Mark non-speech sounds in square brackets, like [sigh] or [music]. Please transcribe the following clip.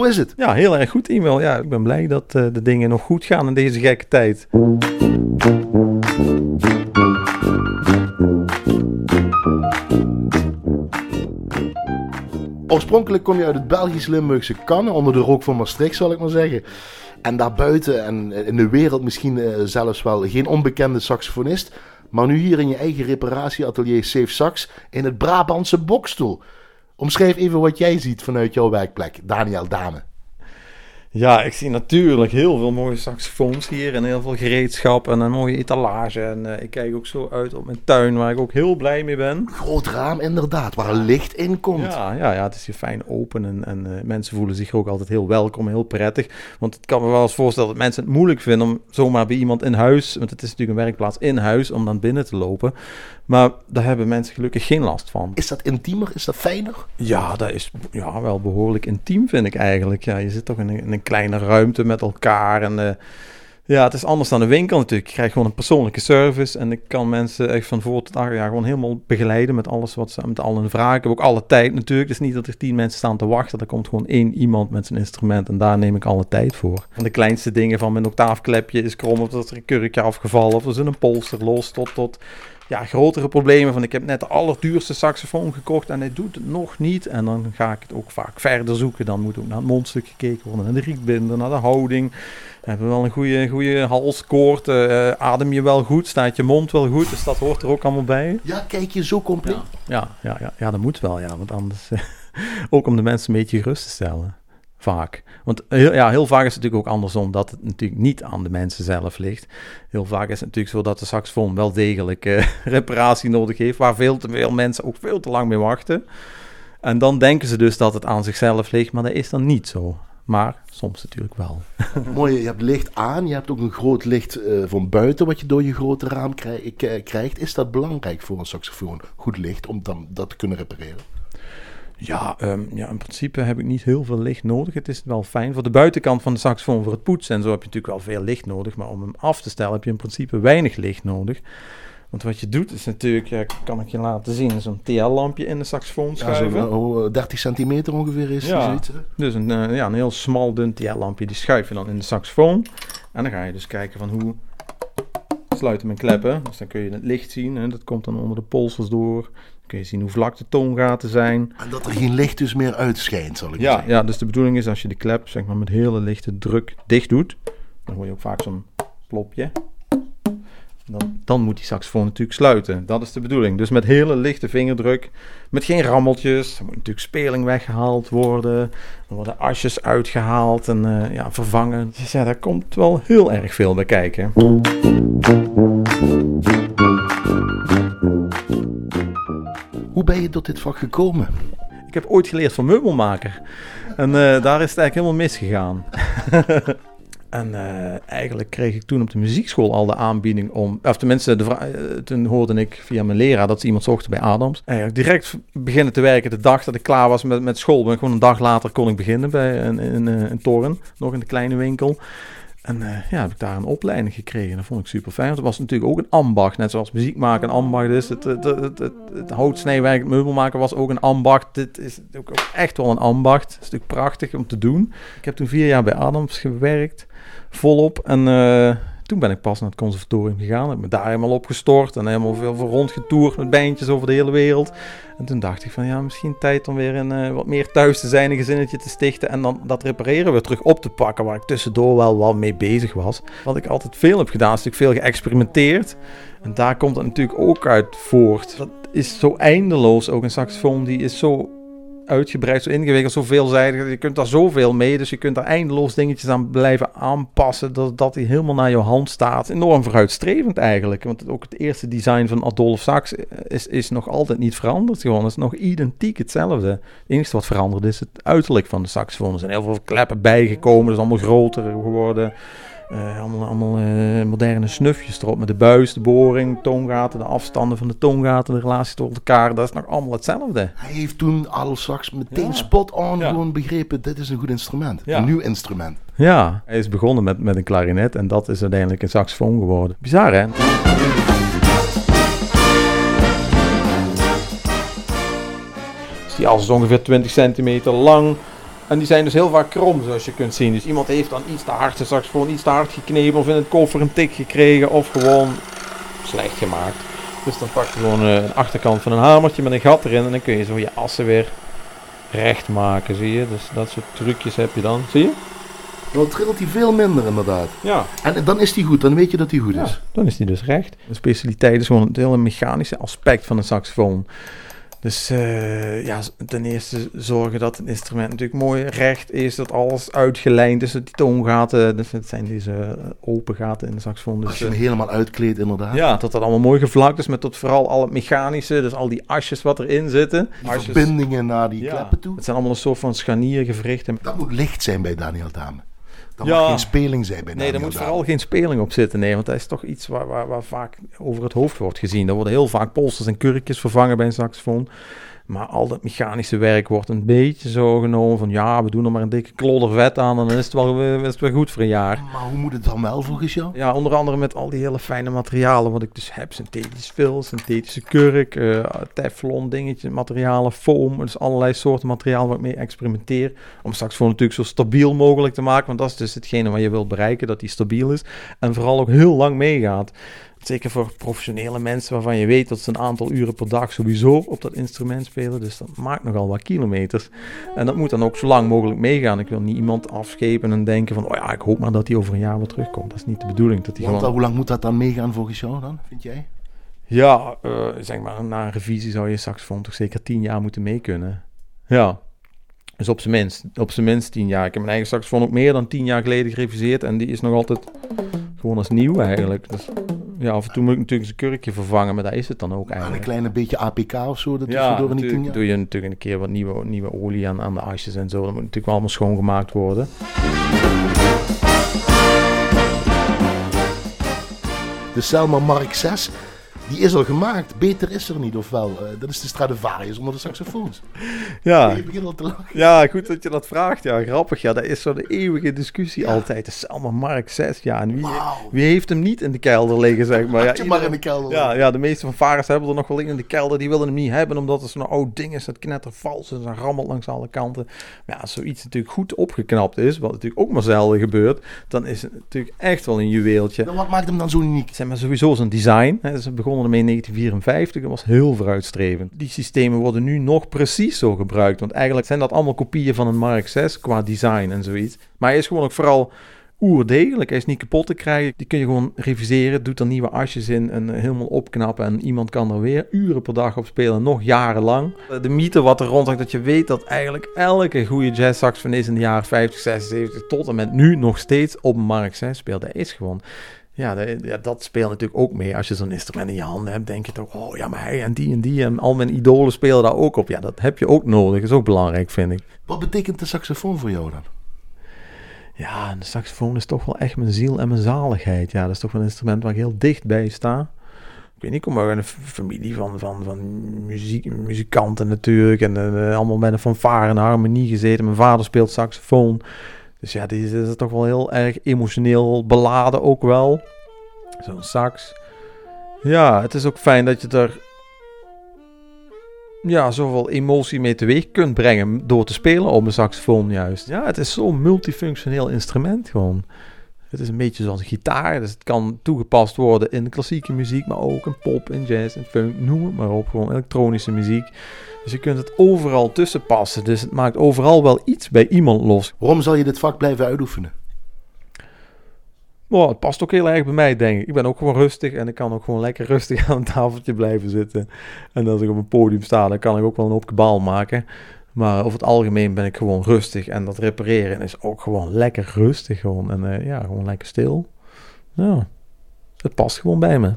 Hoe is het? Ja, heel erg goed, e-mail. Ja, ik ben blij dat uh, de dingen nog goed gaan in deze gekke tijd. Oorspronkelijk kom je uit het Belgisch-Limburgse Kannen, onder de rook van Maastricht, zal ik maar zeggen. En daarbuiten en in de wereld misschien uh, zelfs wel geen onbekende saxofonist. Maar nu hier in je eigen reparatieatelier Safe Sax in het Brabantse Bokstoel. Omschrijf even wat jij ziet vanuit jouw werkplek, Daniel Dame. Ja, ik zie natuurlijk heel veel mooie saxofoons hier en heel veel gereedschap en een mooie etalage. En uh, ik kijk ook zo uit op mijn tuin, waar ik ook heel blij mee ben. Groot raam inderdaad, waar licht in komt. Ja, ja, ja het is hier fijn open en, en uh, mensen voelen zich ook altijd heel welkom, heel prettig. Want het kan me wel eens voorstellen dat mensen het moeilijk vinden om zomaar bij iemand in huis, want het is natuurlijk een werkplaats in huis, om dan binnen te lopen. Maar daar hebben mensen gelukkig geen last van. Is dat intiemer? Is dat fijner? Ja, dat is ja, wel behoorlijk intiem, vind ik eigenlijk. Ja, je zit toch in een, in een kleine ruimte met elkaar. En uh, ja, het is anders dan een winkel natuurlijk. Je krijgt gewoon een persoonlijke service. En ik kan mensen echt van voor tot achter jaar gewoon helemaal begeleiden met alles wat ze met al hun vragen. Ik heb ook alle tijd natuurlijk. Het is niet dat er tien mensen staan te wachten. Er komt gewoon één iemand met zijn instrument. En daar neem ik alle tijd voor. Van de kleinste dingen van mijn octaafklepje is krom. Of dat er een kurkje afgevallen. Of er zit een polster los. Tot, tot ja, grotere problemen van ik heb net de allerduurste saxofoon gekocht en hij doet het nog niet. En dan ga ik het ook vaak verder zoeken. Dan moet ook naar het mondstuk gekeken worden, naar de rietbinder, naar de houding. Hebben we wel een goede, goede halskoord? Uh, adem je wel goed? Staat je mond wel goed? Dus dat hoort er ook allemaal bij. Ja, kijk je zo compleet? Ja, ja, ja, ja, dat moet wel, ja. Want anders, [laughs] ook om de mensen een beetje gerust te stellen. Vaak. Want heel, ja, heel vaak is het natuurlijk ook andersom dat het natuurlijk niet aan de mensen zelf ligt. Heel vaak is het natuurlijk zo dat de saxofoon wel degelijk uh, [laughs] reparatie nodig heeft, waar veel te veel mensen ook veel te lang mee wachten. En dan denken ze dus dat het aan zichzelf ligt, maar dat is dan niet zo. Maar soms natuurlijk wel. [laughs] Mooi, je hebt licht aan, je hebt ook een groot licht uh, van buiten wat je door je grote raam krijgt. Is dat belangrijk voor een saxofoon? Goed licht om dan dat te kunnen repareren? Ja, um, ja, in principe heb ik niet heel veel licht nodig. Het is wel fijn voor de buitenkant van de saxofoon voor het poetsen. En zo heb je natuurlijk wel veel licht nodig. Maar om hem af te stellen heb je in principe weinig licht nodig. Want wat je doet is natuurlijk, ja, kan ik je laten zien, zo'n TL-lampje in de saxofoon schuiven. Ja, zo, 30 centimeter ongeveer is ja. Zoiets, Dus een, uh, ja, een heel smal, dun TL-lampje, die schuif je dan in de saxofoon. En dan ga je dus kijken van hoe sluiten mijn kleppen. Dus dan kun je het licht zien. Hè. Dat komt dan onder de polsers door kun je zien hoe vlak de toongaten zijn. En dat er geen licht dus meer uitschijnt, zal ik ja, zeggen. Ja, dus de bedoeling is als je de klep zeg maar, met hele lichte druk dicht doet, dan hoor je ook vaak zo'n plopje. Dan, dan, moet die saxofoon natuurlijk sluiten. Dat is de bedoeling. Dus met hele lichte vingerdruk, met geen rammeltjes. Er moet natuurlijk speling weggehaald worden. Er worden asjes uitgehaald en uh, ja, vervangen. Dus ja, daar komt wel heel erg veel bij kijken. Hoe ben je tot dit vak gekomen? Ik heb ooit geleerd van meubelmaker. En uh, daar is het eigenlijk helemaal misgegaan. [laughs] en uh, eigenlijk kreeg ik toen op de muziekschool al de aanbieding om... Of tenminste, de uh, toen hoorde ik via mijn leraar dat ze iemand zochten bij Adams. Eigenlijk direct beginnen te werken de dag dat ik klaar was met, met school. Ben gewoon een dag later kon ik beginnen bij een, een, een toren, nog in de kleine winkel. En uh, ja, heb ik daar een opleiding gekregen. Dat vond ik super fijn. Want het was natuurlijk ook een ambacht. Net zoals muziek maken een ambacht is. Het, het, het, het, houtsnijwerk, het meubelmaken was ook een ambacht. Dit is ook echt wel een ambacht. Het is natuurlijk prachtig om te doen. Ik heb toen vier jaar bij Adams gewerkt. Volop. En uh, toen ben ik pas naar het conservatorium gegaan. Heb me daar helemaal opgestort. En helemaal veel voor rondgetoerd met bandjes over de hele wereld. En toen dacht ik van ja, misschien tijd om weer een, uh, wat meer thuis te zijn, een gezinnetje te stichten. En dan dat repareren weer terug op te pakken, waar ik tussendoor wel wat mee bezig was. Wat ik altijd veel heb gedaan, is natuurlijk veel geëxperimenteerd. En daar komt het natuurlijk ook uit voort. Dat is zo eindeloos, ook een saxofoon, die is zo uitgebreid, zo ingewikkeld, zo veelzijdig. Je kunt daar zoveel mee, dus je kunt daar eindeloos dingetjes aan blijven aanpassen, dat, dat die helemaal naar je hand staat. Enorm vooruitstrevend eigenlijk, want ook het eerste design van Adolf Sax is, is nog altijd niet veranderd. Gewoon, het is nog identiek hetzelfde. Het enige wat veranderd is het uiterlijk van de saxofoon. Er zijn heel veel kleppen bijgekomen, dus allemaal groter geworden. Uh, allemaal allemaal uh, moderne snufjes erop met de buis, de boring, toongaten, de afstanden van de toongaten, de relatie tot elkaar. Dat is nog allemaal hetzelfde. Hij heeft toen al straks meteen ja. spot on ja. gewoon begrepen, dit is een goed instrument. Ja. Een nieuw instrument. Ja, hij is begonnen met, met een klarinet en dat is uiteindelijk een saxofoon geworden. Bizar hè? Dus die as is ongeveer 20 centimeter lang. En die zijn dus heel vaak krom, zoals je kunt zien. Dus iemand heeft dan iets te hard de saxofoon iets te hard geknepen of in het koffer een tik gekregen of gewoon slecht gemaakt. Dus dan pak je gewoon uh, een achterkant van een hamertje met een gat erin en dan kun je zo je assen weer recht maken, zie je? Dus dat soort trucjes heb je dan, zie je? Dan trilt hij veel minder inderdaad. Ja. En dan is hij goed, dan weet je dat hij goed is. dan is hij dus recht. De specialiteit is gewoon het hele mechanische aspect van een saxofoon. Dus uh, ja, ten eerste zorgen dat het instrument natuurlijk mooi recht is, dat alles uitgelijnd is, dat die toongaten, dus het zijn deze eh, open gaten in de saxofoon. Dus, Als je hem helemaal uitkleedt inderdaad. Ja, dat dat allemaal mooi gevlakt is met tot vooral al het mechanische, dus al die asjes wat erin zitten. Die verbindingen naar die kleppen toe. Het zijn allemaal een soort van scharniergewrichten. Dat moet licht zijn bij Daniel Dame. Er ja. mag geen speling zijn bij Nee, er moet vooral geen speling op zitten. Nee, want dat is toch iets waar, waar, waar vaak over het hoofd wordt gezien. Er worden heel vaak polsters en kurkjes vervangen bij een saxofoon. Maar al dat mechanische werk wordt een beetje zo genomen van ja, we doen er maar een dikke klodder vet aan en dan is het wel, is het wel goed voor een jaar. Maar hoe moet het dan wel volgens jou? Ja, onder andere met al die hele fijne materialen wat ik dus heb. Synthetisch vel, synthetische kurk, uh, teflon dingetje, materialen, foam. Dus allerlei soorten materiaal waar ik mee experimenteer. Om straks voor natuurlijk zo stabiel mogelijk te maken. Want dat is dus hetgene wat je wilt bereiken, dat die stabiel is. En vooral ook heel lang meegaat. Zeker voor professionele mensen waarvan je weet dat ze een aantal uren per dag sowieso op dat instrument spelen. Dus dat maakt nogal wat kilometers. En dat moet dan ook zo lang mogelijk meegaan. Ik wil niet iemand afschepen en denken van, oh ja, ik hoop maar dat hij over een jaar weer terugkomt. Dat is niet de bedoeling. Dat hij gewoon... Hoe lang moet dat dan meegaan volgens jou dan, vind jij? Ja, uh, zeg maar, na een revisie zou je saxofoon toch zeker tien jaar moeten mee kunnen. Ja. Dus op zijn minst, op zijn minst tien jaar. Ik heb mijn eigen saxofoon ook meer dan tien jaar geleden gereviseerd. En die is nog altijd gewoon als nieuw eigenlijk. Dus ja, af en toe moet ik natuurlijk zijn kurkje vervangen, maar daar is het dan ook eigenlijk. een kleine beetje APK of zo, dat ja, door niet doe je natuurlijk een keer wat nieuwe, nieuwe olie aan, aan de asjes en zo. Dat moet natuurlijk wel allemaal schoongemaakt worden. De Selma Mark 6 die is al gemaakt. Beter is er niet, ofwel. Uh, dat is de Stradivarius onder de saxofoons. Ja. Ik begin al te lachen. Ja, goed dat je dat vraagt. Ja, grappig. Ja, dat is zo'n eeuwige discussie altijd. De Selma Mark 6. Ja, en wie, wie heeft hem niet in de kelder liggen, zeg maar. Ja, maar in de kelder. Ja, ja, de meeste van Vares hebben er nog wel in de kelder. Die willen hem niet hebben, omdat het zo'n oud ding is. Dat knettervals is en rammelt langs alle kanten. Maar ja, als zoiets natuurlijk goed opgeknapt is, wat natuurlijk ook maar zelden gebeurt, dan is het natuurlijk echt wel een juweeltje. wat maakt hem dan zo uniek? Zeg maar sowieso zijn design. Hè. Ze begonnen in 1954. Dat was heel vooruitstrevend. Die systemen worden nu nog precies zo gebruikt. Want eigenlijk zijn dat allemaal kopieën van een Mark 6 qua design en zoiets. Maar hij is gewoon ook vooral oerdegelijk. Hij is niet kapot te krijgen. Die kun je gewoon reviseren. Doet er nieuwe asjes in en helemaal opknappen. En iemand kan er weer uren per dag op spelen. Nog jarenlang. De mythe wat er rondhangt dat je weet dat eigenlijk elke goede jazz saxofonist in de jaren 50, 60, 70 tot en met nu nog steeds op Mark 6 speelt. Dat is gewoon ja, dat, dat speelt natuurlijk ook mee. Als je zo'n instrument in je handen hebt, denk je toch, oh ja, maar hij en die en die en al mijn idolen spelen daar ook op. Ja, dat heb je ook nodig. is ook belangrijk, vind ik. Wat betekent de saxofoon voor jou dan? Ja, de saxofoon is toch wel echt mijn ziel en mijn zaligheid. Ja, dat is toch wel een instrument waar ik heel dicht bij sta. Ik weet niet, ik kom uit een familie van, van, van muziek, muzikanten natuurlijk. En uh, allemaal met een fanfare en harmonie gezeten. Mijn vader speelt saxofoon. Dus ja, die is toch wel heel erg emotioneel beladen ook wel. Zo'n sax. Ja, het is ook fijn dat je er ja, zoveel emotie mee teweeg kunt brengen door te spelen op een saxofoon juist. Ja, het is zo'n multifunctioneel instrument gewoon. Het is een beetje zoals een gitaar, dus het kan toegepast worden in klassieke muziek, maar ook in pop, in jazz, in funk, noem het maar op. Gewoon elektronische muziek. Dus je kunt het overal tussen passen. Dus het maakt overal wel iets bij iemand los. Waarom zal je dit vak blijven uitoefenen? Oh, het past ook heel erg bij mij, denk ik. Ik ben ook gewoon rustig en ik kan ook gewoon lekker rustig [laughs] aan een tafeltje blijven zitten. En als ik op een podium sta, dan kan ik ook wel een hoop kabaal maken. Maar over het algemeen ben ik gewoon rustig. En dat repareren is ook gewoon lekker rustig. Gewoon. En uh, ja, gewoon lekker stil. Ja, het past gewoon bij me.